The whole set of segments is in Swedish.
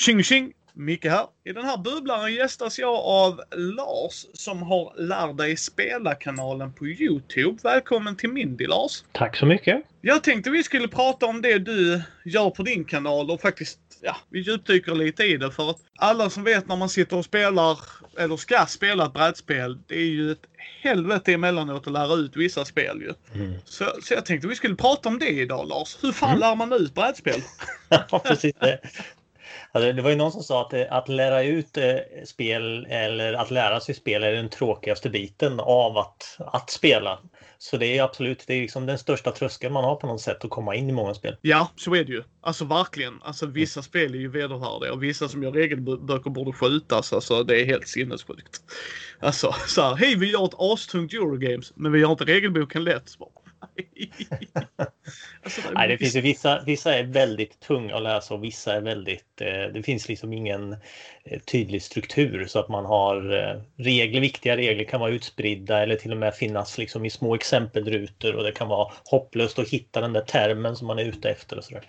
Tjing tjing! Micke här. I den här bubblaren gästas jag av Lars som har Lär dig spela-kanalen på Youtube. Välkommen till Mindy Lars! Tack så mycket! Jag tänkte vi skulle prata om det du gör på din kanal och faktiskt, ja, vi djupdyker lite i det för att alla som vet när man sitter och spelar, eller ska spela ett brädspel, det är ju ett helvete emellanåt att lära ut vissa spel ju. Mm. Så, så jag tänkte vi skulle prata om det idag Lars. Hur fan mm. lär man ut brädspel? ja, precis. Alltså, det var ju någon som sa att, eh, att lära ut eh, spel eller att lära sig spel är den tråkigaste biten av att, att spela. Så det är absolut det är liksom den största tröskeln man har på något sätt att komma in i många spel. Ja, så är det ju. Alltså verkligen. Alltså vissa mm. spel är ju vedervärdiga och vissa som gör regelböcker borde skjutas. Alltså det är helt sinnessjukt. Alltså så här, hej vi gör ett astungt Eurogames men vi gör inte regelboken lätt. alltså, Nej, det finns ju vissa, vissa är väldigt tunga att läsa och vissa är väldigt, eh, det finns liksom ingen eh, tydlig struktur så att man har eh, regler, viktiga regler kan vara utspridda eller till och med finnas liksom i små exempelrutor och det kan vara hopplöst att hitta den där termen som man är ute efter och sådär.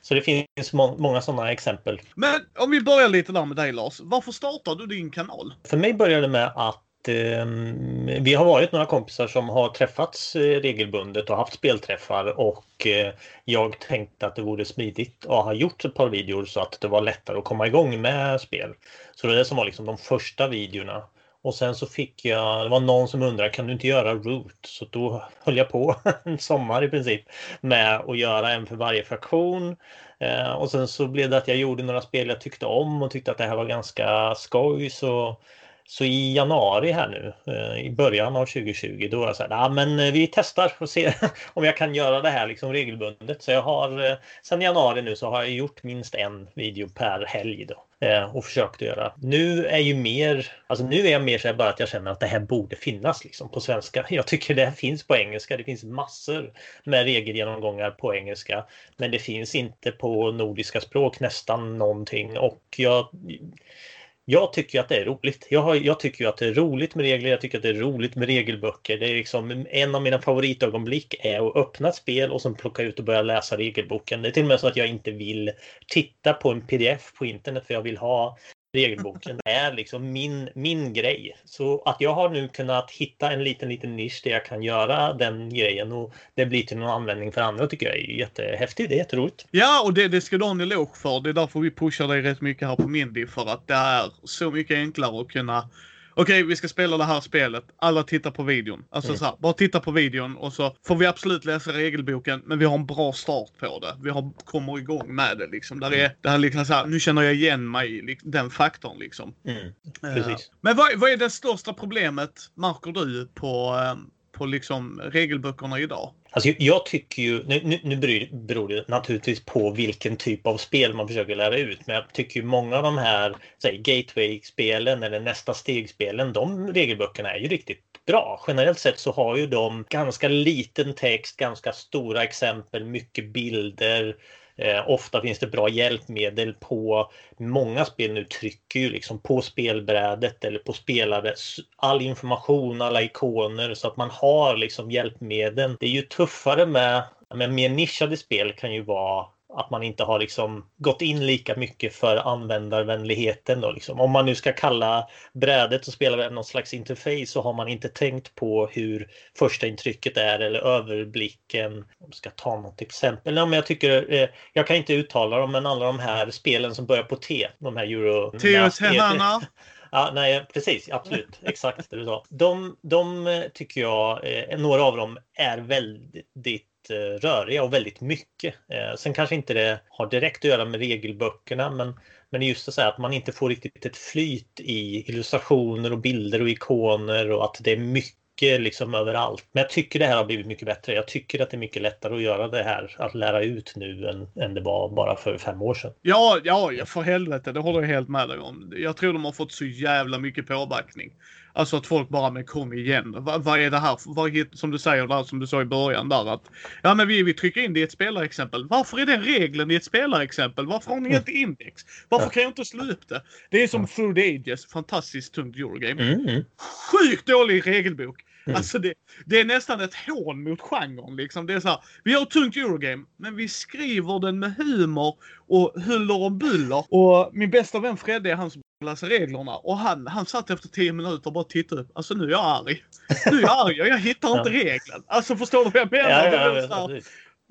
Så det finns må många sådana exempel. Men om vi börjar lite där med dig Lars. Varför startade du din kanal? För mig började det med att Ehm, vi har varit några kompisar som har träffats eh, regelbundet och haft spelträffar och eh, jag tänkte att det vore smidigt att ha gjort ett par videor så att det var lättare att komma igång med spel. Så det var det som var liksom de första videorna. Och sen så fick jag, det var någon som undrade, kan du inte göra Root? Så då höll jag på en sommar i princip med att göra en för varje fraktion. Eh, och sen så blev det att jag gjorde några spel jag tyckte om och tyckte att det här var ganska skoj. Så så i januari här nu, eh, i början av 2020, då var jag så här, ja men eh, vi testar och ser om jag kan göra det här liksom regelbundet. Så jag har, eh, sen januari nu så har jag gjort minst en video per helg då och försökt göra. Nu är ju mer, alltså nu är jag mer så här bara att jag känner att det här borde finnas liksom på svenska. Jag tycker det här finns på engelska. Det finns massor med regelgenomgångar på engelska, men det finns inte på nordiska språk nästan någonting och jag jag tycker att det är roligt. Jag, har, jag tycker att det är roligt med regler. Jag tycker att det är roligt med regelböcker. Det är liksom en av mina favoritögonblick är att öppna ett spel och sen plocka ut och börja läsa regelboken. Det är till och med så att jag inte vill titta på en pdf på internet för jag vill ha regelboken är liksom min, min grej. Så att jag har nu kunnat hitta en liten, liten nisch där jag kan göra den grejen och det blir till någon användning för andra tycker jag är jättehäftigt. Det är jätteroligt. Ja, och det, det ska du ha en eloge för. Det är därför vi pushar dig rätt mycket här på Mindy för att det är så mycket enklare att kunna okej, vi ska spela det här spelet. Alla tittar på videon. Alltså mm. så här, bara titta på videon och så får vi absolut läsa regelboken, men vi har en bra start på det. Vi har, kommer igång med det liksom. Där är, det här liksom så här, nu känner jag igen mig i den faktorn liksom. Mm. Precis. Uh, men vad, vad är det största problemet, märker du, på, uh, på liksom regelböckerna idag? Alltså jag tycker ju, nu, nu, nu beror det naturligtvis på vilken typ av spel man försöker lära ut, men jag tycker ju många av de här gateway-spelen eller nästa steg-spelen, de regelböckerna är ju riktigt bra. Generellt sett så har ju de ganska liten text, ganska stora exempel, mycket bilder, Eh, ofta finns det bra hjälpmedel på många spel nu trycker ju liksom på spelbrädet eller på spelare all information, alla ikoner så att man har liksom hjälpmedel. Det är ju tuffare med, med mer nischade spel kan ju vara att man inte har liksom gått in lika mycket för användarvänligheten. Då liksom. Om man nu ska kalla brädet och spela någon slags interface så har man inte tänkt på hur första intrycket är eller överblicken. Om jag ska ta något exempel. Ja, men jag, tycker, eh, jag kan inte uttala dem men alla de här spelen som börjar på T. De här Euro... Teotihuacana. Ja, nej, precis, absolut, exakt det du sa. De, de eh, tycker jag, eh, några av dem är väldigt Eh, röriga och väldigt mycket. Eh, sen kanske inte det har direkt att göra med regelböckerna men, men just att säga att man inte får riktigt ett flyt i illustrationer och bilder och ikoner och att det är mycket liksom överallt. Men jag tycker det här har blivit mycket bättre. Jag tycker att det är mycket lättare att göra det här, att lära ut nu än, än det var bara för fem år sedan. Ja, ja, för helvete, det håller jag helt med dig om. Jag tror de har fått så jävla mycket påbackning. Alltså att folk bara, men kom igen. Vad, vad är det här? Vad, som du säger där, som du sa i början där att ja, men vi, vi trycker in det i ett spelarexempel. Varför är den regeln i ett spelarexempel? Varför har ni ett index? Varför kan jag inte slå upp det? Det är som Through the Ages, fantastiskt tungt Eurogame. Mm. Sjukt dålig regelbok. Mm. Alltså det, det, är nästan ett hån mot genren. Liksom. Det är så här, vi har ett tungt Eurogame, men vi skriver den med humor och huller och buller. Och min bästa vän Fredde är han som läser reglerna och han, han satt efter 10 minuter och bara tittade upp. Alltså nu är jag arg. Nu är jag arg och jag hittar inte regeln. Alltså förstår du vad jag menar? Ja, ja, ja,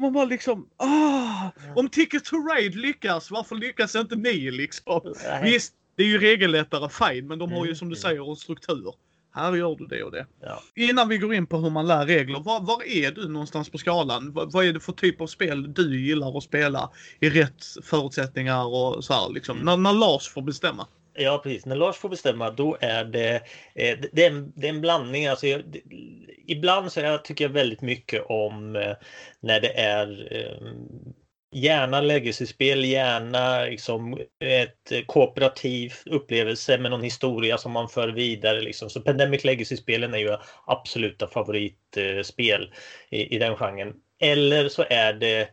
man bara liksom, ah, om Ticket to Raid lyckas, varför lyckas inte ni liksom? Visst, det är ju regellättare, fine, men de har ju som du mm. säger en struktur. Här gör du det och det. Ja. Innan vi går in på hur man lär regler, var, var är du någonstans på skalan? Vad, vad, är det för typ av spel du gillar att spela i rätt förutsättningar och så här liksom? Mm. När, när Lars får bestämma. Ja precis, när Lars får bestämma då är eh, det, det, är en, det är en blandning. Alltså, jag, det, ibland så jag, tycker jag väldigt mycket om eh, när det är eh, Gärna legacy-spel, gärna liksom ett kooperativ upplevelse med någon historia som man för vidare. Liksom. Så Pandemic Legacy-spelen är ju absoluta favoritspel i, i den genren. Eller så är det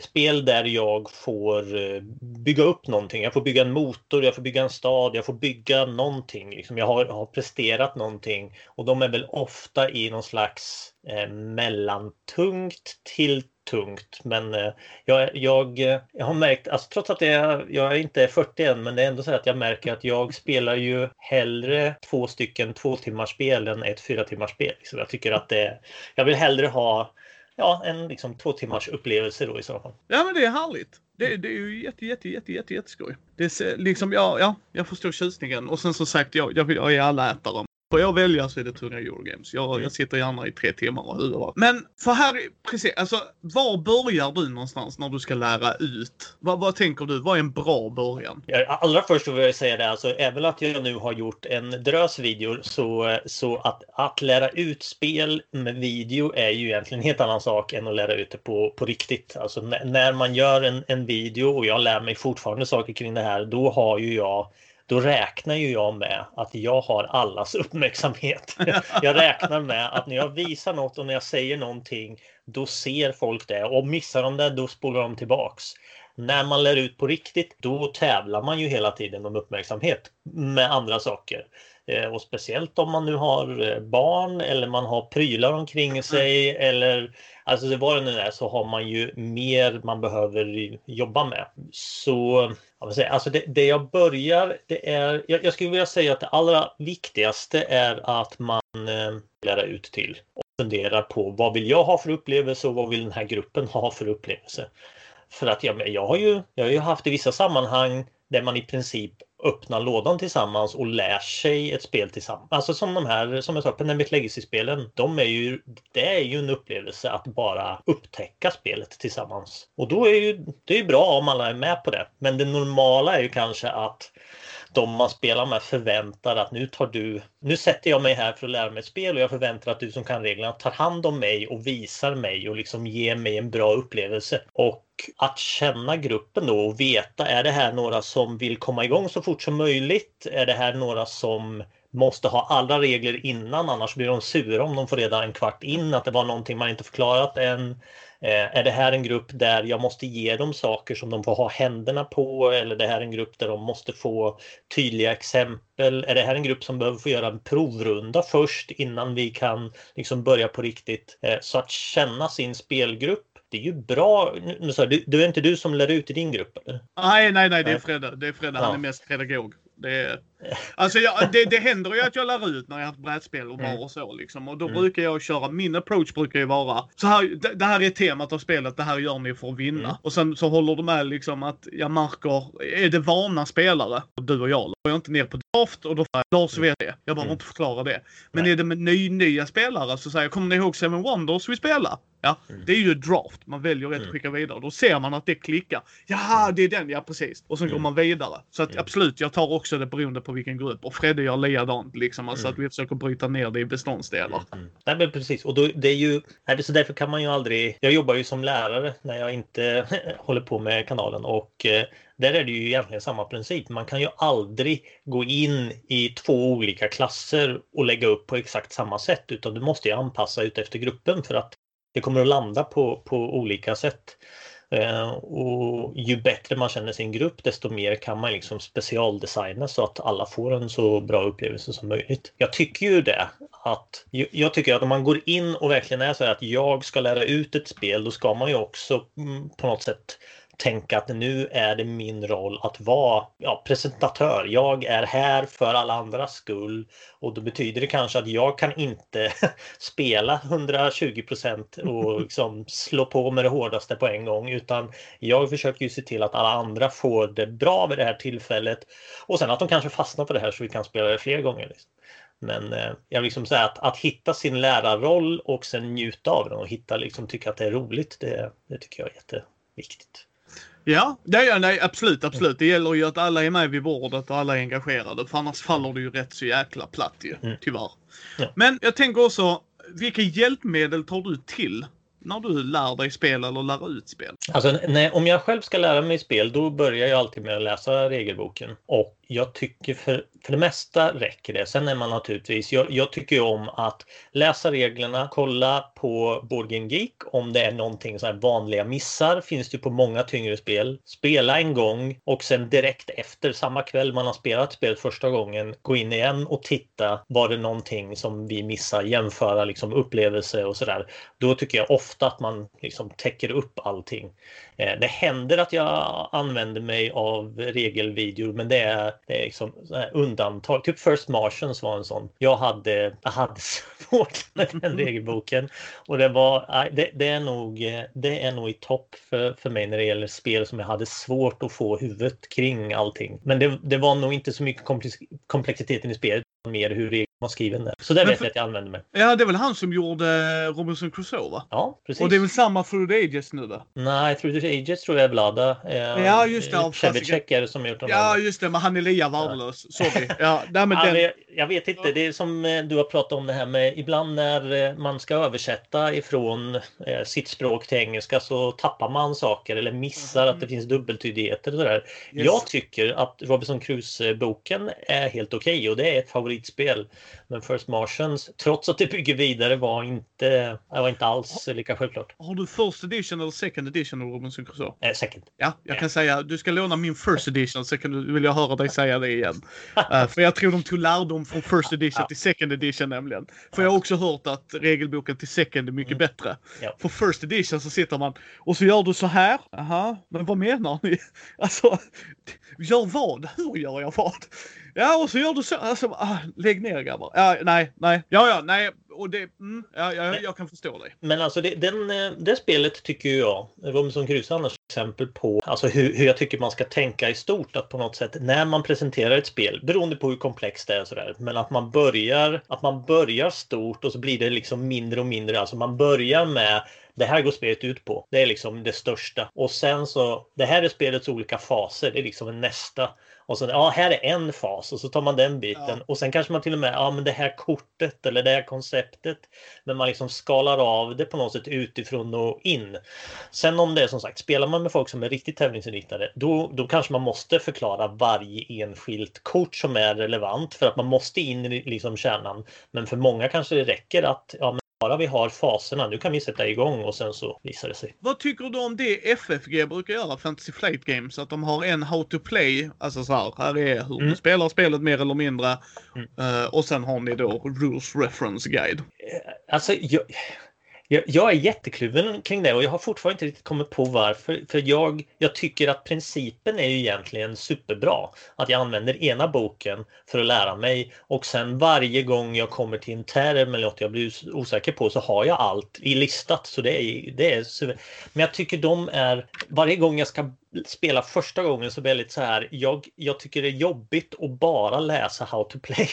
spel där jag får eh, bygga upp någonting. Jag får bygga en motor, jag får bygga en stad, jag får bygga någonting. Liksom jag har, har presterat någonting och de är väl ofta i någon slags eh, mellantungt till tungt. Men eh, jag, jag, eh, jag har märkt, alltså, trots att jag, jag inte är 40 än, men det är ändå så att jag märker att jag spelar ju hellre två stycken två timmars spel än ett fyra timmars spel. Liksom. jag tycker att det, jag vill hellre ha ja, en liksom två timmars upplevelse då i så fall. Ja men det är härligt. Det, det är ju jätte, jätte, jätte, jätte, jätteskoj. Det är liksom, ja, ja, jag förstår tjusningen. Och sen som sagt, jag, jag, jag är allätare. Får jag välja så är det tunga Eurogames. Jag, jag mm. sitter gärna i tre timmar och huvar. Men för här, precis, alltså var börjar du någonstans när du ska lära ut? Vad, vad tänker du? Vad är en bra början? Ja, allra först vill jag säga det, alltså även att jag nu har gjort en drös videor så, så att, att lära ut spel med video är ju egentligen en helt annan sak än att lära ut det på, på riktigt. Alltså när man gör en, en video och jag lär mig fortfarande saker kring det här, då har ju jag då räknar ju jag med att jag har allas uppmärksamhet. Jag räknar med att när jag visar något och när jag säger någonting, då ser folk det och missar de det, då spolar de tillbaks. När man lär ut på riktigt, då tävlar man ju hela tiden om uppmärksamhet med andra saker. Eh, och speciellt om man nu har eh, barn eller man har prylar omkring sig eller alltså vad det nu är så har man ju mer man behöver jobba med. Så alltså det, det jag börjar, det är, jag, jag, skulle vilja säga att det allra viktigaste är att man eh, lär ut till och funderar på vad vill jag ha för upplevelse och vad vill den här gruppen ha för upplevelse. För att jag, jag, har ju, jag har ju haft i vissa sammanhang där man i princip öppnar lådan tillsammans och lär sig ett spel tillsammans. Alltså som de här, som jag sa, Pandemic Legacy-spelen. De är ju, det är ju en upplevelse att bara upptäcka spelet tillsammans. Och då är ju, det är ju bra om alla är med på det. Men det normala är ju kanske att de man spelar med förväntar att nu tar du, nu sätter jag mig här för att lära mig ett spel och jag förväntar att du som kan reglerna tar hand om mig och visar mig och liksom ger mig en bra upplevelse. Och att känna gruppen då och veta, är det här några som vill komma igång så fort som möjligt? Är det här några som måste ha alla regler innan annars blir de sura om de får reda en kvart in att det var någonting man inte förklarat än. Eh, är det här en grupp där jag måste ge dem saker som de får ha händerna på eller är det här en grupp där de måste få tydliga exempel? Är det här en grupp som behöver få göra en provrunda först innan vi kan liksom börja på riktigt? Eh, så att känna sin spelgrupp det är ju bra. Du, du är inte du som lär ut i din grupp? Eller? Nej, nej, nej, det är Fredde. Det är Fredde. Han är mest pedagog. Det, alltså jag, det, det händer ju att jag lär ut när jag har ett brädspel och bar och så liksom. Och då mm. brukar jag köra, min approach brukar ju vara så här, det, det, här är temat av spelet, det här gör ni för att vinna. Mm. Och sen så håller de med liksom att jag märker, är det vana spelare, och du och jag, går jag inte ner på draft och då får jag, Lars vet det. Jag behöver mm. inte förklara det. Men Nej. är det med ny, nya spelare så säger jag, kommer ni ihåg Seven Wonders vi spelade? Ja, mm. det är ju draft. Man väljer ett och mm. skickar vidare. Då ser man att det klickar. Jaha, mm. det är den, ja precis. Och sen går mm. man vidare. Så att absolut, jag tar också det beroende på vilken grupp. Och Fredde gör likadant liksom. Alltså att vi försöker bryta ner det i beståndsdelar. Nej men precis. Och då, det är ju, så därför kan man ju aldrig, jag jobbar ju som lärare när jag inte håller på med kanalen och eh, där är det ju egentligen samma princip. Man kan ju aldrig gå in i två olika klasser och lägga upp på exakt samma sätt utan du måste ju anpassa ut efter gruppen för att det kommer att landa på, på olika sätt. Eh, och ju bättre man känner sin grupp desto mer kan man liksom specialdesigna så att alla får en så bra upplevelse som möjligt. Jag tycker ju det att jag tycker att om man går in och verkligen är så här att jag ska lära ut ett spel, då ska man ju också mm, på något sätt tänka att nu är det min roll att vara ja, presentatör. Jag är här för alla andras skull och då betyder det kanske att jag kan inte spela 120 procent och liksom slå på med det hårdaste på en gång utan jag försöker ju se till att alla andra får det bra vid det här tillfället och sen att de kanske fastnar på det här så vi kan spela det fler gånger. Liksom. Men eh, jag vill liksom säga att, att hitta sin lärarroll och sen njuta av den och hitta liksom tycka att det är roligt, det, det tycker jag är jätteviktigt. Ja, det är, nej, absolut, absolut. Det gäller ju att alla är med vid bordet och alla är engagerade. För annars faller det ju rätt så jäkla platt ju, mm. tyvärr. Ja. Men jag tänker också, vilka hjälpmedel tar du till när du lär dig spel eller lär ut spel? Alltså, nej, om jag själv ska lära mig spel, då börjar jag alltid med att läsa regelboken. Och jag tycker för, för det mesta räcker det. Sen är man naturligtvis, jag, jag tycker ju om att läsa reglerna, kolla på Boardgame Geek om det är någonting så här vanliga missar. Finns det på många tyngre spel. Spela en gång och sen direkt efter, samma kväll man har spelat spelet första gången, gå in igen och titta. Var det någonting som vi missar? Jämföra liksom upplevelse och sådär. Då tycker jag ofta att man liksom täcker upp allting. Eh, det händer att jag använder mig av regelvideor men det är, det är liksom undantag. Typ First Martians var en sån. Jag hade, jag hade svårt med den regelboken och det var, det, det, är nog, det är nog i topp för, för mig när det gäller spel som jag hade svårt att få huvudet kring allting. Men det, det var nog inte så mycket komplexiteten i spelet mer hur var skriven där. Så det vet jag att jag använder mig. Ja, det är väl han som gjorde Robinson Crusoe va? Ja, precis. Och det är väl samma Through the Ages nu va? Nej, Through the Ages tror jag är Vlada. Eh, ja, just det. Chevicek är det som gjort den. Ja, just det. Men han är lika värdelös. Sorry. Ja, nej, men den... Jag vet inte. Det är som eh, du har pratat om det här med ibland när eh, man ska översätta ifrån eh, sitt språk till engelska så tappar man saker eller missar mm. att det finns dubbeltydigheter och sådär. Yes. Jag tycker att Robinson Crusoe-boken är helt okej okay och det är ett favoritspel. Men First Martians, trots att det bygger vidare, var inte, var inte alls lika självklart. Har du First Edition eller Second Edition av Robinson Crusoe? Eh, second. Ja, jag kan säga du ska låna min First Edition så kan du, vill jag höra dig säga det igen. uh, för jag tror de tog lärdom från First Edition till Second Edition nämligen. För jag har också hört att regelboken till Second är mycket mm. bättre. Ja. För First Edition så sitter man och så gör du så här. Aha, men vad menar ni? Alltså, gör vad? Hur gör jag vad? Ja, och så gör du så. Alltså, ah, lägg ner grabbar. Ja, nej, nej. Ja, ja, nej. Och det, mm, ja, ja, jag kan förstå dig. Men alltså det, den, eh, det spelet tycker jag, Robinson Crusoe annars exempel på alltså hur, hur jag tycker man ska tänka i stort. Att på något sätt när man presenterar ett spel, beroende på hur komplext det är och sådär, men att man börjar, att man börjar stort och så blir det liksom mindre och mindre. Alltså man börjar med det här går spelet ut på. Det är liksom det största. Och sen så, det här är spelets olika faser. Det är liksom nästa. Och sen, ja, här är en fas och så tar man den biten. Ja. Och sen kanske man till och med, ja men det här kortet eller det här konceptet. Men man liksom skalar av det på något sätt utifrån och in. Sen om det är som sagt, spelar man med folk som är riktigt tävlingsinriktade, då, då kanske man måste förklara varje enskilt kort som är relevant för att man måste in i liksom kärnan. Men för många kanske det räcker att, ja, bara vi har faserna, nu kan vi sätta igång och sen så visar det sig. Vad tycker du om det FFG brukar göra, Fantasy Flight Games? Att de har en How to Play, alltså så här, här är hur mm. du spelar spelet mer eller mindre. Mm. Uh, och sen har ni då Rules Reference Guide. Eh, alltså, jag, jag, jag, är jättekluven kring det och jag har fortfarande inte riktigt kommit på varför. För jag, jag tycker att principen är ju egentligen superbra. Att jag använder ena boken för att lära mig och sen varje gång jag kommer till en term eller något jag blir osäker på så har jag allt i listat. Så det är, det är Men jag tycker de är, varje gång jag ska spela första gången så blir jag lite så här, jag, jag tycker det är jobbigt att bara läsa How to Play.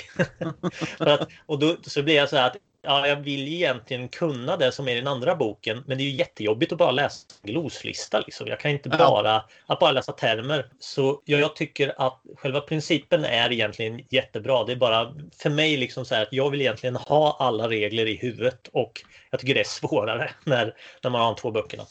att, och då så blir jag så här att ja, jag vill egentligen kunna det som är i den andra boken, men det är ju jättejobbigt att bara läsa gloslista. Liksom. Jag kan inte bara, att bara läsa termer. Så ja, jag tycker att själva principen är egentligen jättebra. Det är bara för mig liksom så här att jag vill egentligen ha alla regler i huvudet och jag tycker det är svårare när, när man har de två böckerna.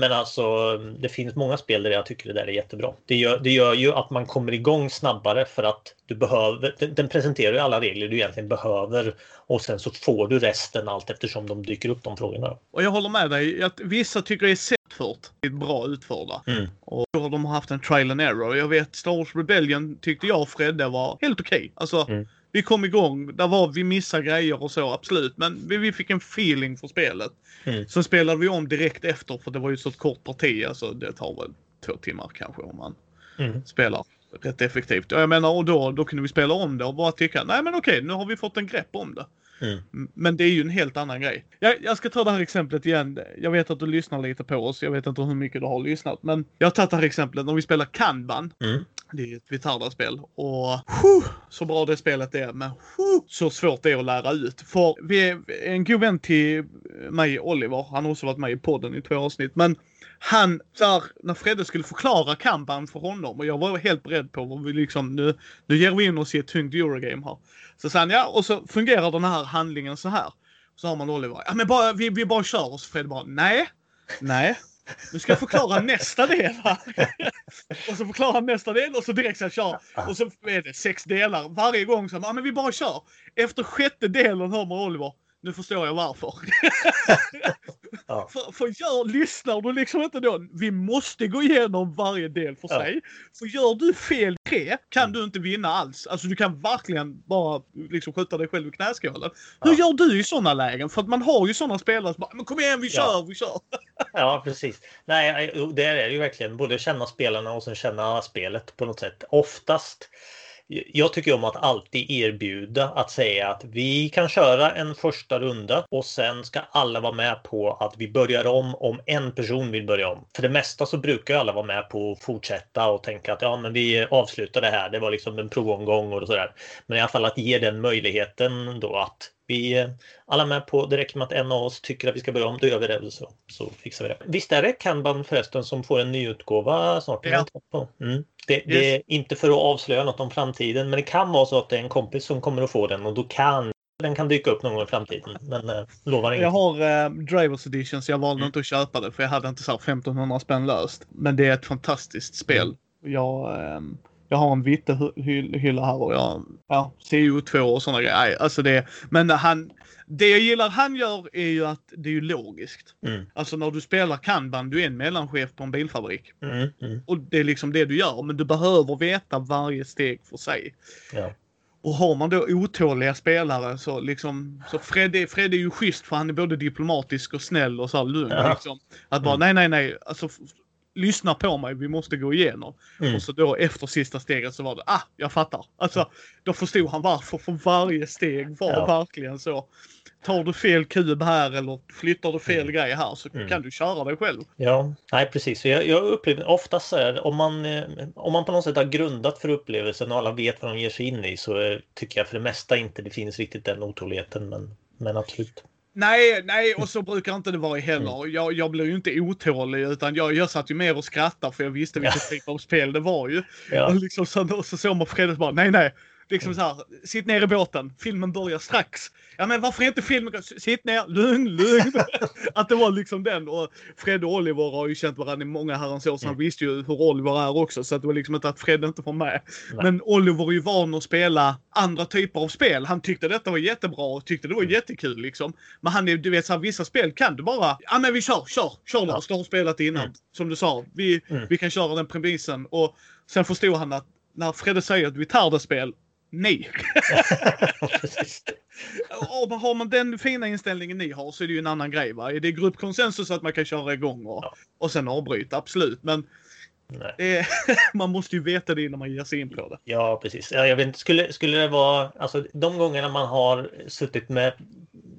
Men alltså det finns många spel där jag tycker det där är jättebra. Det gör, det gör ju att man kommer igång snabbare för att du behöver, den presenterar ju alla regler du egentligen behöver och sen så får du resten allt eftersom de dyker upp de frågorna. Och jag håller med dig. Att vissa tycker det är sättfört, är bra utförda. Mm. Och då har de haft en trial and error. Jag vet Star Wars Rebellion tyckte jag och Fredde var helt okej. Okay. Alltså, mm vi kom igång. Där var vi missade grejer och så, absolut. Men vi, vi fick en feeling för spelet. Mm. Sen spelade vi om direkt efter för det var ju så ett kort parti. Alltså det tar väl två timmar kanske om man Mm. spelar rätt effektivt. Och jag menar, och då, då kunde vi spela om det och bara tycka, nej men okej, nu har vi fått en grepp om det. Mm. Men det är ju en helt annan grej. Jag, jag ska ta det här exemplet igen. Jag vet att du lyssnar lite på oss. Jag vet inte hur mycket du har lyssnat. Men jag har tagit det här exemplet när vi spelar Kanban. Mm. Det är ett Vitarda-spel. Och huh, så bra det spelet är, men huh, så svårt det är att lära ut. För vi är en god vän till mig, Oliver. Han har också varit med i podden i två avsnitt. Men han, där, när Fredde skulle förklara Kanban för honom och jag var helt beredd på vad vi liksom, nu, nu ger vi in oss i ett tungt Eurogame här. Så sa han, ja, och så fungerar den här handlingen så här. Så har man Oliver, ja men bara, vi, vi bara kör. Och så Fredde bara, nej, nej. Nu ska jag förklara nästa del här. och så förklarar han nästa del och så direkt så kör. Och så är det sex delar. Varje gång så, ja men vi bara kör. Efter sjätte delen hör man Oliver, nu förstår jag varför. Ja. För, för gör, lyssnar du liksom inte då, vi måste gå igenom varje del för Ja. sig. För gör du fel tre kan du inte vinna alls. Alltså du kan verkligen bara liksom skjuta dig själv i knäskålen. Hur Ja. gör du i sådana lägen? För att man har ju sådana spelare som bara, men kom igen vi kör, Ja. vi kör. Ja, precis. Nej, det är det ju verkligen. Både känna spelarna och sen känna spelet på något sätt. Oftast. Jag tycker om att alltid erbjuda att säga att vi kan köra en första runda och sen ska alla vara med på att vi börjar om om en person vill börja om. För det mesta så brukar alla vara med på att fortsätta och tänka att ja, men vi avslutar det här. Det var liksom en provomgång och sådär. Men i alla fall att ge den möjligheten då att vi eh, alla med på, det räcker med att en av oss tycker att vi ska börja om, då gör vi det så, så fixar vi det. Visst är det Kanban förresten som får en nyutgåva snart? Ja. På. Mm. Det, det är inte för att avslöja något om framtiden, men det kan vara så att det är en kompis som kommer att få den och då kan den kan dyka upp någon gång i framtiden. Men eh, lovar inget. Jag har eh, Drivers Edition så jag valde Mm. inte att köpa det för jag hade inte så här 1500 spänn löst. Men det är ett fantastiskt spel. Jag, ehm, jag har en Vitte-hylla här och jag, ja, CO2 och sådana grejer. Nej, Alltså det, men han, det jag gillar han gör är ju att det är ju logiskt. Mm, Alltså när du spelar Kanban, du är en mellanchef på en bilfabrik. mm, mm, Och det är liksom det du gör, men du behöver veta varje steg för sig. ja. Och har man då otåliga spelare så liksom, så Fred är, Fred är ju schysst för han är både diplomatisk och snäll och så här lugn Ja. liksom. Att bara Mm. nej, nej, nej, alltså lyssna på mig, vi måste gå igenom. Mm. Och så då efter sista steget så var det, ah, jag fattar. Alltså, då förstod han varför, för varje steg var Ja. verkligen så. Tar du fel kub här eller flyttar du fel Mm. grej här så Mm. kan du köra dig själv. Ja, nej precis. Jag, jag upplever oftast så är det, om man, eh, om man på något sätt har grundat för upplevelsen och alla vet vad de ger sig in i så eh, tycker jag för det mesta inte det finns riktigt den otåligheten. Men, men absolut. Nej, nej, och så brukar inte det vara Mm. heller. Jag, jag blir ju inte otålig utan jag, jag satt ju mer och skrattade för jag visste vilket typ av spel det var ju. Ja, Och liksom så, och så såg man Fredrik bara, nej nej. Liksom så här, sitt ner i båten, filmen börjar strax. Ja men varför inte filmen, sitt ner, lugn, lugn. att det var liksom den. Och Fred och Oliver har ju känt varandra i många herrans år så han Mm. visste ju hur Oliver är också. Så att det var liksom inte att Fred inte var med. Nej. Men Oliver är ju van att spela andra typer av spel. Han tyckte detta var jättebra och tyckte det var Mm. jättekul liksom. Men han är, du vet så här, vissa spel kan du bara, ja men vi kör, kör, kör lös. Du har spelat det innan. Mm. Som du sa, vi, Mm. vi kan köra den premissen. Och sen förstod han att när Fredde säger att vi tar det spel, nej. Och har man den fina inställningen ni har så är det ju en annan grej va. Är det gruppkonsensus att man kan köra igång och, Ja. och sen avbryta, absolut. Men är, man måste ju veta det innan man ger sig in på det. Ja, precis. Ja, jag vet skulle, skulle det vara, alltså de gångerna man har suttit med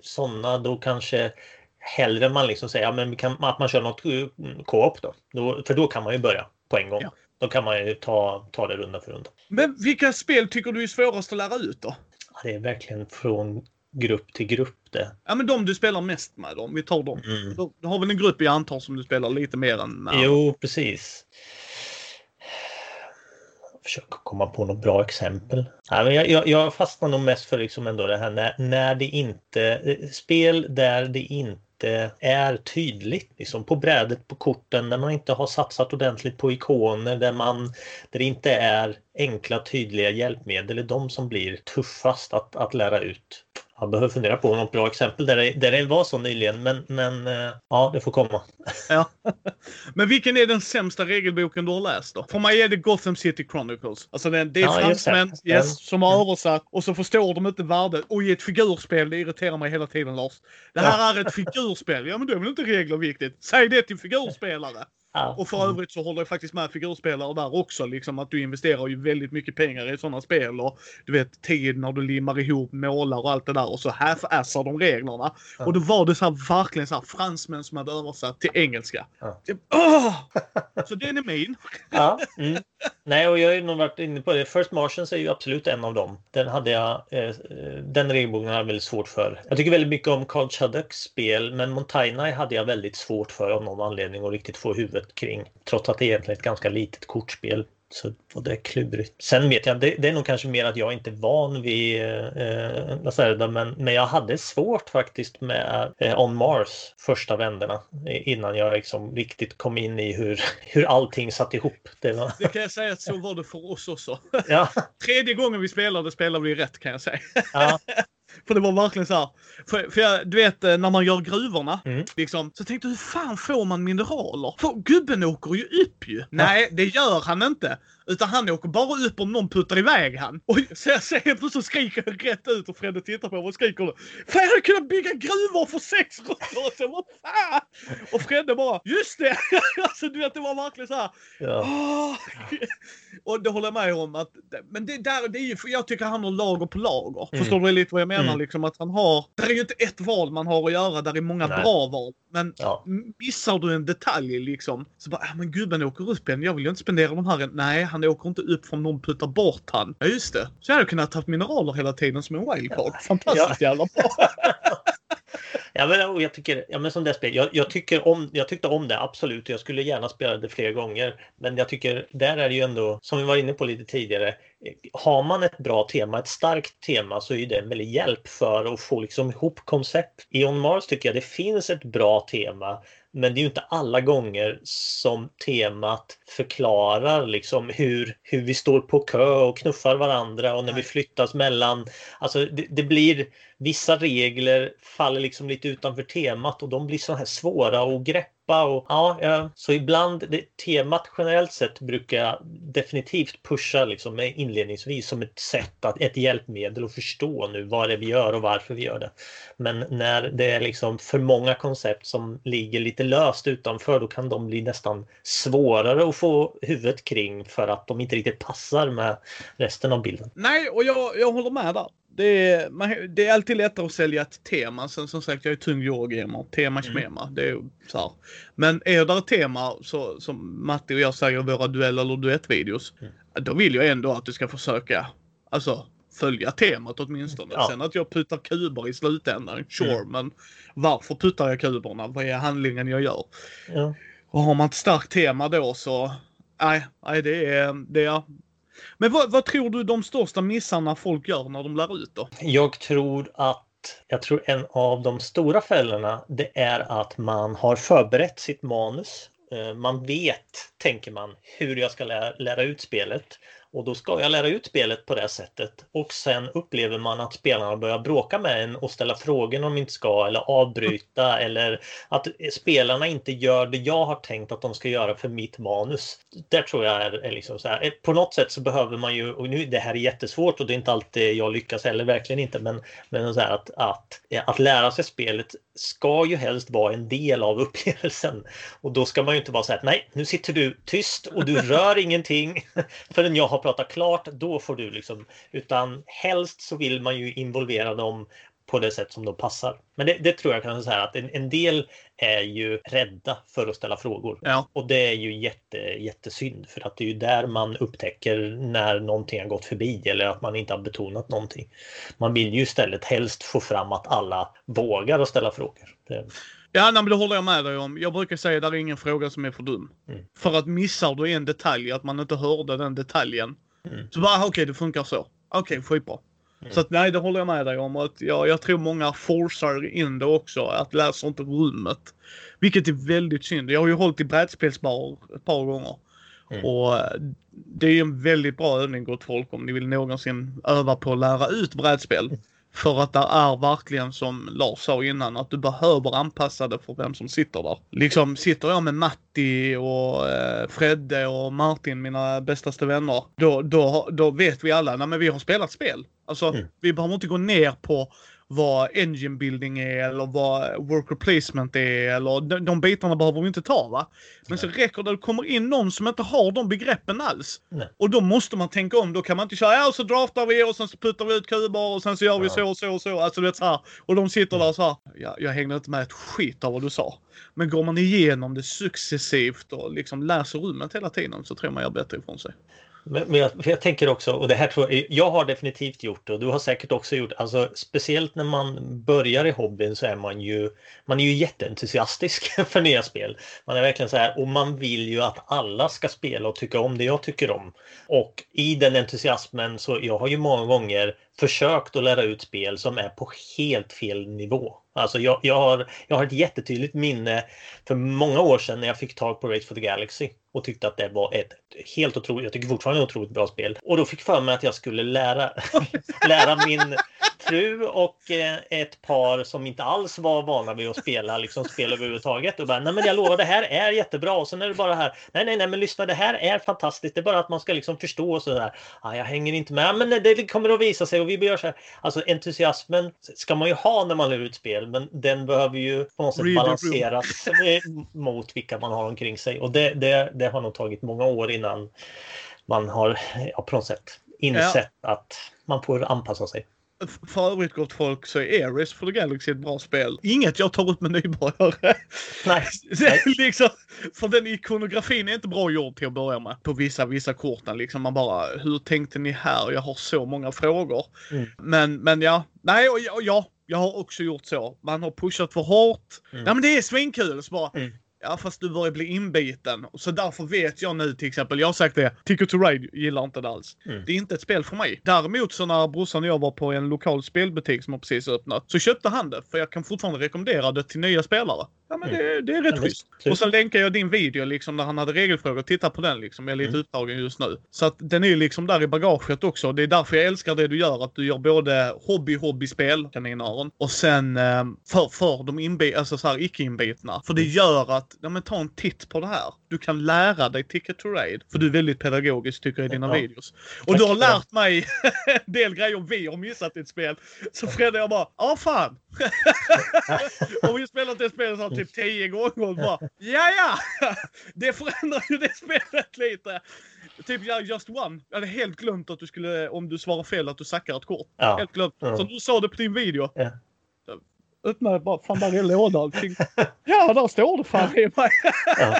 sådana, då kanske hellre man liksom säger ja, men kan, att man kör något eh, co-op då. då. För då kan man ju börja på en gång. Ja. Då kan man ju ta, ta det runda för runda. Men vilka spel tycker du är svårast att lära ut då? Ja, Det är verkligen från grupp till grupp det. Ja men de du spelar mest med om vi tar dem. Mm. Du, har väl en grupp jag antar som du spelar lite mer än med? Jo, precis. Jag försöker komma på något bra exempel. Nej, men jag, jag, jag fastnar nog mest för liksom ändå det här när, när det inte... eh, Spel där det inte är tydligt. Liksom på brädet, på korten, där man inte har satsat ordentligt på ikoner, där, man, där det inte är enkla tydliga hjälpmedel. Är de som blir tuffast att, att lära ut jag behöver fundera på något bra exempel där det, där det var så nyligen. Men, men eh, ja, det får komma. Ja. Men vilken är den sämsta regelboken du har läst då? För mig är det Gotham City Chronicles. Alltså det, det är Ja, fransmän yes, som har översatt och så förstår de inte värdet. Och i ett figurspel, det irriterar mig hela tiden Lars. Det här är ett figurspel. Ja men då är väl inte regler viktigt? Säg det till figurspelare. Ja. Och för övrigt så håller jag faktiskt med figurspelare där också. Liksom att du investerar ju väldigt mycket pengar i sådana spel. Och du vet tid när du limmar ihop, målar och allt det där. Och så half-assar de reglerna. Ja. Och då var det så här verkligen så här fransmän som hade översatt till engelska. Ja. Åh! Så den är min. Ja, mm. Nej, och jag har ju nog varit inne på det. First Martians är ju absolut en av dem. Den hade jag, eh, den regelboken hade jag väldigt svårt för. Jag tycker väldigt mycket om Carl Chuddocks spel, men Montaigne hade jag väldigt svårt för av någon anledning att riktigt få huvudet kring. Trots att det är egentligen ett ganska litet kortspel. Så och det är klurigt. Sen vet jag, det, det är nog kanske mer att jag inte är van vid eh, säger jag, men, men jag hade svårt faktiskt med eh, On Mars första vänderna eh, innan jag liksom riktigt kom in i hur, hur allting satt ihop. Det var, Det kan jag säga att så var det för oss också. ja, Tredje gången vi spelade spelade vi rätt kan jag säga. ja, För det var verkligen så här. För, för jag, du vet eh, när man gör gruvorna. Mm. Liksom, så tänkte jag hur fan får man mineraler? För gubben åker ju upp ju. Nej, det gör han inte. Utan han åker bara upp om någon puttar iväg han. Och så jag ser helt plötsligt skriker jag rätt ut och Fredde tittar på mig och skriker? Fan jag hade kunnat bygga gruvor för sex så vad fan! Och Fredde bara, just det! alltså du vet det var verkligen så här. ja. Åh! Och det håller jag med om att, men det där, det är ju, jag tycker han har lager på lager. Mm. Förstår du lite vad jag menar? Mm. Liksom att han har, det är ju inte ett val man har att göra, där är många Nej. bra val. Men ja. missar du en detalj liksom, så bara, ja men gubben åker upp igen, jag vill ju inte spendera de här, än." nej han åker inte upp för någon puttar bort han. Ja just det. Så jag hade kunnat ta mineraler hela tiden som en wildcard. Fantastiskt jävla bra. Ja, men, och jag tycker, ja, men som det spel, jag, jag, tycker om, jag tyckte om det absolut. Jag skulle gärna spela det fler gånger. Men jag tycker, där är det ju ändå, som vi var inne på lite tidigare, har man ett bra tema, ett starkt tema, så är det en väldig hjälp för att få liksom ihop koncept. I On Mars tycker jag det finns ett bra tema, men det är ju inte alla gånger som temat förklarar liksom hur, hur vi står på kö och knuffar varandra och när vi flyttas mellan. Alltså det, det blir vissa regler faller liksom lite utanför temat och de blir så här svåra att greppa. Och, ja, ja, så ibland, det, temat generellt sett brukar jag definitivt pusha liksom inledningsvis som ett sätt, att, ett hjälpmedel att förstå nu vad det är vi gör och varför vi gör det. Men när det är liksom för många koncept som ligger lite löst utanför då kan de bli nästan svårare att få huvudet kring för att de inte riktigt passar med resten av bilden. Nej, och jag, jag håller med där. Det är, man, det är alltid lättare att sälja ett tema. Sen som sagt, jag är tung Eurogamer. Tema Mm. schmema. Det är så här. Men är det ett tema så, som Matti och jag säger i våra duell eller duettvideos. Mm. Då vill jag ändå att du ska försöka alltså, följa temat åtminstone. Ja. Sen att jag puttar kuber i slutändan, sure. Mm. Men varför puttar jag kuberna? Vad är handlingen jag gör? Ja. Och har man ett starkt tema då så, nej, nej det är, det är men vad, vad tror du de största missarna folk gör när de lär ut då? Jag tror att jag tror en av de stora fällorna det är att man har förberett sitt manus. Eh, man vet, tänker man, hur jag ska lära, lära ut spelet. Och då ska jag lära ut spelet på det sättet. Och sen upplever man att spelarna börjar bråka med en och ställa frågor de inte ska eller avbryta eller att spelarna inte gör det jag har tänkt att de ska göra för mitt manus. Där tror jag är, är liksom så här. eh, På något sätt så behöver man ju, och nu det här är jättesvårt och det är inte alltid jag lyckas heller, verkligen inte, men, men så här att, att, ja, att lära sig spelet ska ju helst vara en del av upplevelsen. Och då ska man ju inte bara säga att nej, nu sitter du tyst och du rör ingenting förrän jag har pratat klart, då får du liksom, utan helst så vill man ju involvera dem på det sätt som de passar. Men det, det tror jag kan säga att en, en del är ju rädda för att ställa frågor. Ja. Och det är ju jätte, jättesynd för att det är ju där man upptäcker när någonting har gått förbi eller att man inte har betonat någonting. Man vill ju istället helst få fram att alla vågar att ställa frågor. Det, Ja, nej, men det håller jag med dig om. Jag brukar säga att det är ingen fråga som är för dum. Mm. För att missar du en detalj, att man inte hörde den detaljen. Mm. Så bara, "Ah, okej, det funkar så. Okej, skitbra. Mm. Så att nej, det håller jag med dig om. Att jag, jag tror många forcar in det också. Att läser inte rummet. Vilket är väldigt synd. Jag har ju hållit i brädspelsbar ett par gånger. Mm. Och eh, det är ju en väldigt bra övning gott folk om ni vill någonsin öva på att lära ut brädspel. För att det är verkligen som Lars sa innan att du behöver anpassa det för vem som sitter där. Liksom sitter jag med Matti och eh, Fredde och Martin, mina bästaste vänner. Då, då, då vet vi alla, nej men vi har spelat spel. Alltså mm. vi behöver inte gå ner på vad engine building är eller vad worker placement är eller de, de bitarna behöver vi inte ta va. Men Nej. så räcker det att det kommer in någon som inte har de begreppen alls. Nej. Och då måste man tänka om. Då kan man inte köra, ja så draftar vi och sen så puttar vi ut kuber och sen så gör vi ja. så och så och så. Alltså du vet så här. Och de sitter där så här. Ja, jag hängde inte med ett skit av vad du sa. Men går man igenom det successivt och liksom läser rummet hela tiden så tror man gör bättre ifrån sig. Men, men jag, jag, tänker också, och det här tror jag, jag har definitivt gjort det och du har säkert också gjort alltså speciellt när man börjar i hobbyn så är man ju, man är ju jätteentusiastisk för nya spel. Man är verkligen så här, och man vill ju att alla ska spela och tycka om det jag tycker om. Och i den entusiasmen så, jag har ju många gånger försökt att lära ut spel som är på helt fel nivå. Alltså jag, jag, har, jag har ett jättetydligt minne för många år sedan när jag fick tag på Race for the Galaxy och tyckte att det var ett helt otroligt, jag tycker fortfarande ett otroligt bra spel. Och då fick för mig att jag skulle lära, lära min fru och eh, ett par som inte alls var vana vid att spela liksom spel överhuvudtaget och bara nej men jag lovar det här är jättebra och sen är det bara här nej nej nej men lyssna det här är fantastiskt det är bara att man ska liksom förstå och sådär. Ah, jag hänger inte med men det kommer att visa sig och vi gör så här. Alltså entusiasmen ska man ju ha när man lär ut spel men den behöver ju på något sätt balanseras mot vilka man har omkring sig och det, det, det har nog tagit många år innan man har ja, på något sätt insett ja. att man får anpassa sig. För övrigt gott folk så är Ares for the Galaxy ett bra spel. Inget jag tar upp med nybörjare. Nej. Nej. liksom, för den ikonografin är inte bra gjord till att börja med. På vissa, vissa korten liksom. Man bara, hur tänkte ni här? Jag har så många frågor. Mm. Men, men ja, nej och ja, ja, jag har också gjort så. Man har pushat för hårt. Mm. Ja men det är svinkul. Så bara, mm. Ja fast du börjar bli inbiten. Så därför vet jag nu till exempel, jag har sagt det, Ticket to Ride gillar inte det alls. Mm. Det är inte ett spel för mig. Däremot så när brorsan och jag var på en lokal spelbutik som har precis öppnat, så köpte han det. För jag kan fortfarande rekommendera det till nya spelare. Ja men mm. det, det, är rätt ja, schysst. Och sen länkar jag din video liksom när han hade regelfrågor. Titta på den liksom. Jag är lite mm. upptagen just nu. Så att den är liksom där i bagaget också. Det är därför jag älskar det du gör. Att du gör både hobby-hobbyspel, kaninöron, och sen eh, för, för de inbi alltså så här icke-inbitna. För det mm. gör att, ja men ta en titt på det här. Du kan lära dig Ticket to Ride. För du är väldigt pedagogisk tycker jag i dina ja. videos. Och du har lärt mig en del grejer vi har missat i ett spel. Så Fredde jag bara, ja fan. och vi spelat det spelet så typ tio gånger och bara ja ja! Det förändrar ju det spelet lite. Typ ja, Just One. Jag hade helt glömt att du skulle, om du svarar fel, att du sackar ett kort. Ja. Helt glömt. Mm. Så du sa det på din video. Ja. Öppnade bara, fan bara en låda allting. Ja, där står det fan i mig. Ja.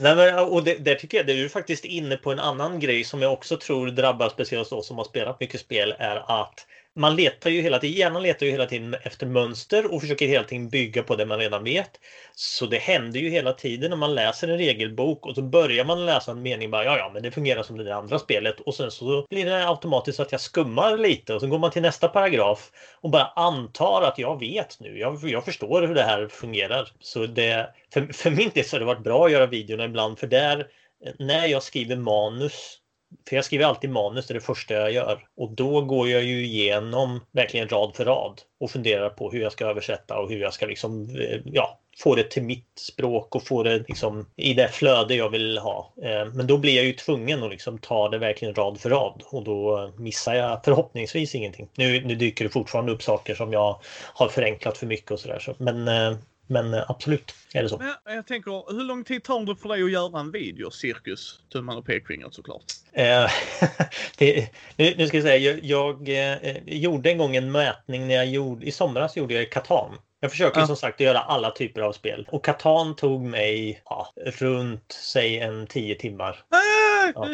Nej, men, och det, där tycker jag det är du faktiskt inne på en annan grej som jag också tror drabbar speciellt oss som har spelat mycket spel är att man letar ju hela tiden, hjärnan letar ju hela tiden efter mönster och försöker hela tiden bygga på det man redan vet. Så det händer ju hela tiden när man läser en regelbok och så börjar man läsa en mening bara ja, ja, men det fungerar som det andra spelet och sen så blir det automatiskt att jag skummar lite och så går man till nästa paragraf och bara antar att jag vet nu. Jag, jag förstår hur det här fungerar. Så det, för, för min del så har det varit bra att göra videorna ibland för där när jag skriver manus för jag skriver alltid manus, det är det första jag gör. Och då går jag ju igenom verkligen rad för rad och funderar på hur jag ska översätta och hur jag ska liksom, eh, ja, få det till mitt språk och få det liksom i det flöde jag vill ha. Eh, men då blir jag ju tvungen att liksom ta det verkligen rad för rad och då missar jag förhoppningsvis ingenting. Nu, nu dyker det fortfarande upp saker som jag har förenklat för mycket och sådär. Men eh, men eh, absolut är det så. Men jag tänker, hur lång tid tar det för dig att göra en video, cirkus? Tummen och pekfingret såklart. Eh, det, nu ska jag säga, jag, jag eh, gjorde en gång en mätning när jag gjorde, i somras gjorde jag Katan. Jag försöker ja. som sagt göra alla typer av spel. Och Katan tog mig ja, runt, säg en tio timmar. Ja.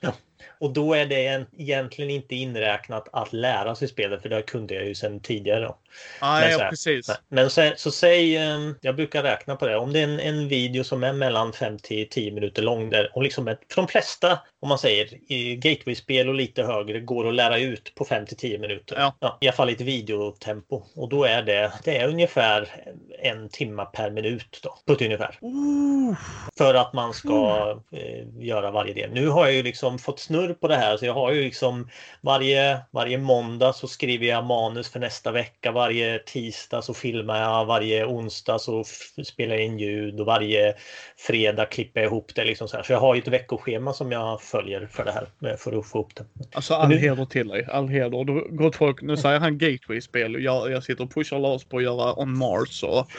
ja. Mm. Och då är det egentligen inte inräknat att lära sig spelet för det kunde jag ju sedan tidigare. Då. Ah, men, ja, här, precis. men så, så säg, ehm, jag brukar räkna på det, om det är en, en video som är mellan 5 till 10 minuter lång där och liksom ett, för de flesta, om man säger gateway-spel och lite högre går att lära ut på 5 till 10 minuter. Ja. Ja, I alla fall i ett videotempo och då är det, det är ungefär en timma per minut då, på ett ungefär. Uh. För att man ska uh. göra varje del nu har jag ju liksom fått snurr på det här så jag har ju liksom varje, varje måndag så skriver jag manus för nästa vecka. Varje tisdag så filmar jag. Varje onsdag så spelar jag in ljud och varje fredag klipper jag ihop det. Liksom så, här. så jag har ju ett veckoschema som jag följer för det här för att få ihop det. Alltså all nu... heder till dig. All heder. Gott folk, nu säger han gateway-spel. Jag, jag sitter och pushar Lars på att göra On Mars. Och...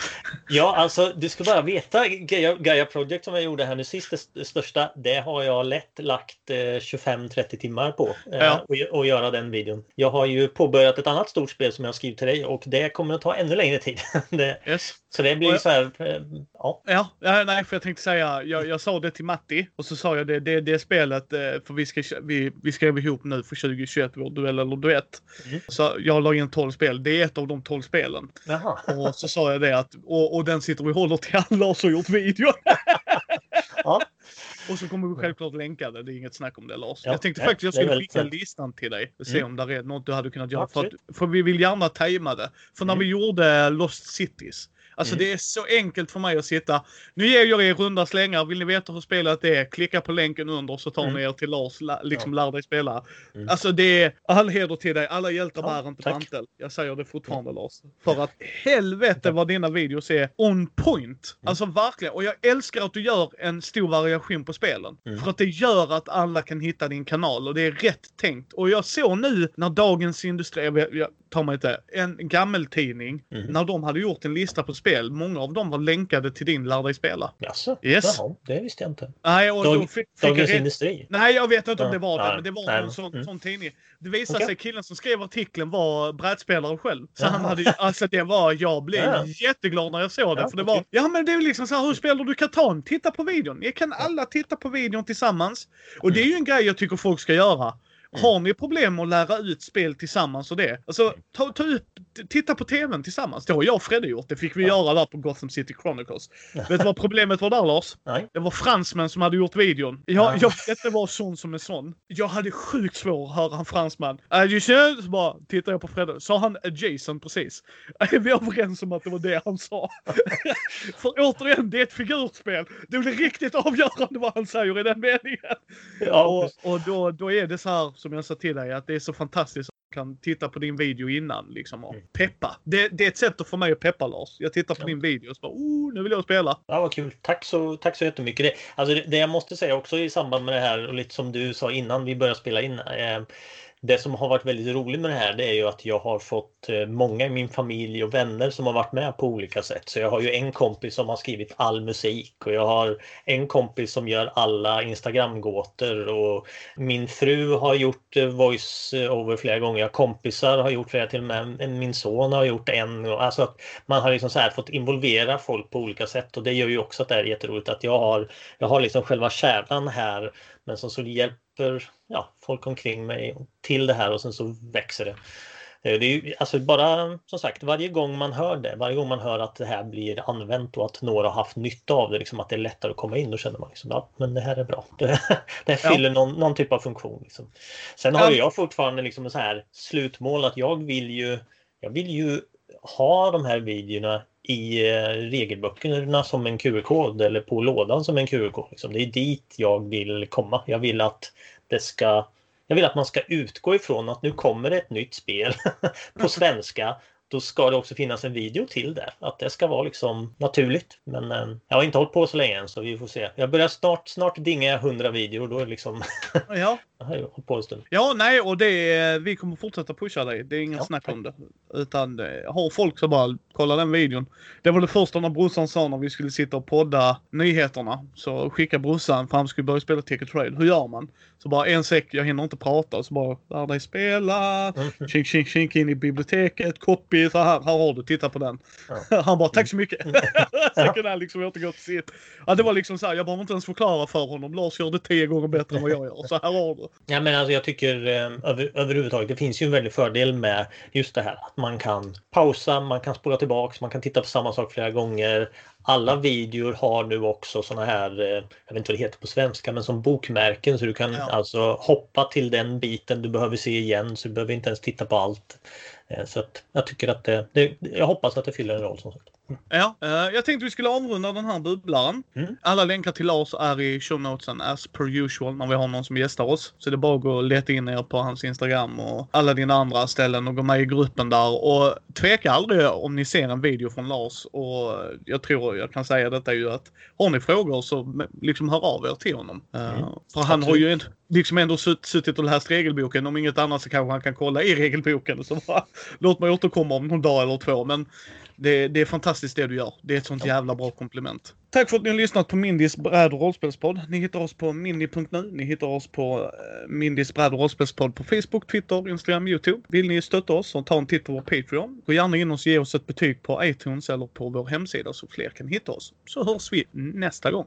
Ja, alltså du ska bara veta Gaia, Gaia Project som jag gjorde här nu sist, det största, det har jag lätt lagt eh, 25-30 timmar på. Eh, ja. och, och göra den videon. Jag har ju påbörjat ett annat stort spel som jag skrivit till dig och det kommer att ta ännu längre tid. det, yes. Så det blir ju så här, eh, ja. ja. Ja, nej, för jag tänkte säga, jag, jag sa det till Matti och så sa jag det, det, det spelet, eh, för vi ska, vi, vi skrev ihop nu för 2021, vår duell eller duett. Mm. Så jag la in 12 spel, det är ett av de 12 spelen. Jaha. Och så sa jag det att, och, och den sitter vi och håller till alla oss har gjort video. ja. Och så kommer vi självklart länka det. Det är inget snack om det Lars. Ja, jag tänkte faktiskt jag skulle skicka listan till dig. Och se mm. om det är något du hade kunnat göra. För, att, för vi vill gärna tajma det. För när mm. vi gjorde Lost Cities. Alltså mm. det är så enkelt för mig att sitta. Nu ger jag er runda slängar. Vill ni veta hur spelet är? Klicka på länken under så tar mm. ni er till Lars, liksom ja. lär dig spela. Mm. Alltså det är all heder till dig. Alla hjältar ja, bär inte mantel. Jag säger det fortfarande. Lars. För att helvete vad dina videos är on point. Mm. Alltså verkligen. Och jag älskar att du gör en stor variation på spelen. Mm. För att det gör att alla kan hitta din kanal och det är rätt tänkt. Och jag såg nu när Dagens Industri, jag, jag tar mig inte, en gammeltidning, mm. när de hade gjort en lista på spel, många av dem var länkade till din Lär dig spela. Jaså? Yes. Jaha, det visste jag inte. Nej, och Dag, fick, fick Dagens jag... Industri? Nej, jag vet inte om det var det, men det var en sån, mm. sån tidning. Det visade okay. sig killen som skrev artikeln var brädspelare själv. Så han hade alltså det var, jag blev ja. jätteglad när jag såg det. Ja, för det var, ja men det är liksom så här, hur spelar du Catan? Titta på videon. Ni kan alla titta på videon tillsammans. Och det är ju en grej jag tycker folk ska göra. Mm. Har ni problem med att lära ut spel tillsammans och det? Alltså, ta, ta upp, titta på TVn tillsammans. Det har jag och Fredde gjort. Det fick vi ja. göra där på Gotham City Chronicles. Vet du vad problemet var där Lars? Nej. Det var fransmän som hade gjort videon. Jag, jag vet inte vad sån som är sån. Jag hade sjukt svårt att höra en fransman. Adjacent, så bara tittar jag på Fredde. Sa han adjacent precis? Vi är överens om att det var det han sa. För återigen, det är ett figurspel. Det blir riktigt avgörande vad han säger i den meningen. Ja, och, och då, då är det så här som jag sa till dig, att det är så fantastiskt att du kan titta på din video innan liksom och mm. peppa. Det, det är ett sätt att få mig att peppa Lars. Jag tittar på ja. din video och så bara, oh, nu vill jag spela. Ja, vad kul. Tack så, tack så jättemycket. Det, alltså det, det jag måste säga också i samband med det här och lite som du sa innan vi började spela in. Eh, det som har varit väldigt roligt med det här det är ju att jag har fått eh, många i min familj och vänner som har varit med på olika sätt. Så jag har ju en kompis som har skrivit all musik och jag har en kompis som gör alla Instagram-gåtor och min fru har gjort eh, voice-over flera gånger. Kompisar har gjort flera till och med. Min son har gjort en. Alltså att man har liksom så här fått involvera folk på olika sätt och det gör ju också att det är jätteroligt att jag har, jag har liksom själva kärnan här men som så hjälper ja, folk omkring mig till det här och sen så växer det. Eh, det är ju, alltså bara som sagt varje gång man hör det, varje gång man hör att det här blir använt och att några har haft nytta av det, liksom att det är lättare att komma in, då känner man liksom ja, men det här är bra. Det, det fyller ja. någon, någon, typ av funktion. Liksom. Sen har ja. jag fortfarande liksom en så här slutmål att jag vill ju, jag vill ju ha de här videorna i eh, regelböckerna som en QR-kod eller på lådan som en QR-kod. Liksom. Det är dit jag vill komma. Jag vill att det ska jag vill att man ska utgå ifrån att nu kommer det ett nytt spel på svenska då ska det också finnas en video till det. Att det ska vara liksom naturligt. Men eh, jag har inte hållit på så länge än så vi får se. Jag börjar snart, snart dinga 100 videor. Då är det liksom... ja. jag har hållit på en stund. Ja, nej, och det vi kommer fortsätta pusha dig. Det är ingen ja, snack tack. om det. Utan eh, har folk så bara kolla den videon. Det var det första när brorsan sa när vi skulle sitta och podda nyheterna. Så skickade brorsan för han skulle börja spela Ticket Trade. Hur gör man? Så bara en sek, jag hinner inte prata. Så bara lär dig spela. Mm. Kink, kink, kink in i biblioteket. Copy. Så här, här har du, titta på den. Ja. Han bara tack så mycket. Sen kunde han liksom återgå till sitt. Ja, det var liksom så här, jag behöver inte ens förklara för honom. Lars gör det tio gånger bättre än vad jag gör. Så här har du. Ja men alltså jag tycker eh, över, överhuvudtaget det finns ju en väldig fördel med just det här att man kan pausa, man kan spola tillbaks, man kan titta på samma sak flera gånger. Alla videor har nu också såna här, eh, jag vet inte vad det heter på svenska, men som bokmärken så du kan ja. alltså hoppa till den biten du behöver se igen så du behöver inte ens titta på allt. Eh, så att jag tycker att det, det jag hoppas att det fyller en roll som sagt. Ja, eh, jag tänkte vi skulle avrunda den här bubblaren. Mm. Alla länkar till Lars är i show notesen as per usual när vi har någon som gästar oss. Så det är bara att gå och leta in er på hans Instagram och alla dina andra ställen och gå med i gruppen där. Och tveka aldrig om ni ser en video från Lars. Och jag tror jag kan säga detta ju att har ni frågor så liksom hör av er till honom. Eh, Mm. För han har Absolut. ju en, liksom ändå sutt- suttit och läst regelboken. Om inget annat så kanske han kan kolla i regelboken. Så bara, låt mig återkomma om någon dag eller två. Men det, det är fantastiskt det du gör. Det är ett sånt jävla bra komplement. Tack för att ni har lyssnat på Mindys bräd och rollspelspodd. Ni hittar oss på mindy.nu. Ni hittar oss på eh, Mindys bräd och rollspelspodd på Facebook, Twitter, Instagram, Youtube. Vill ni stötta oss så ta en titt på vår Patreon. Gå gärna in och ge oss ett betyg på iTunes eller på vår hemsida så fler kan hitta oss. Så hörs vi nästa gång.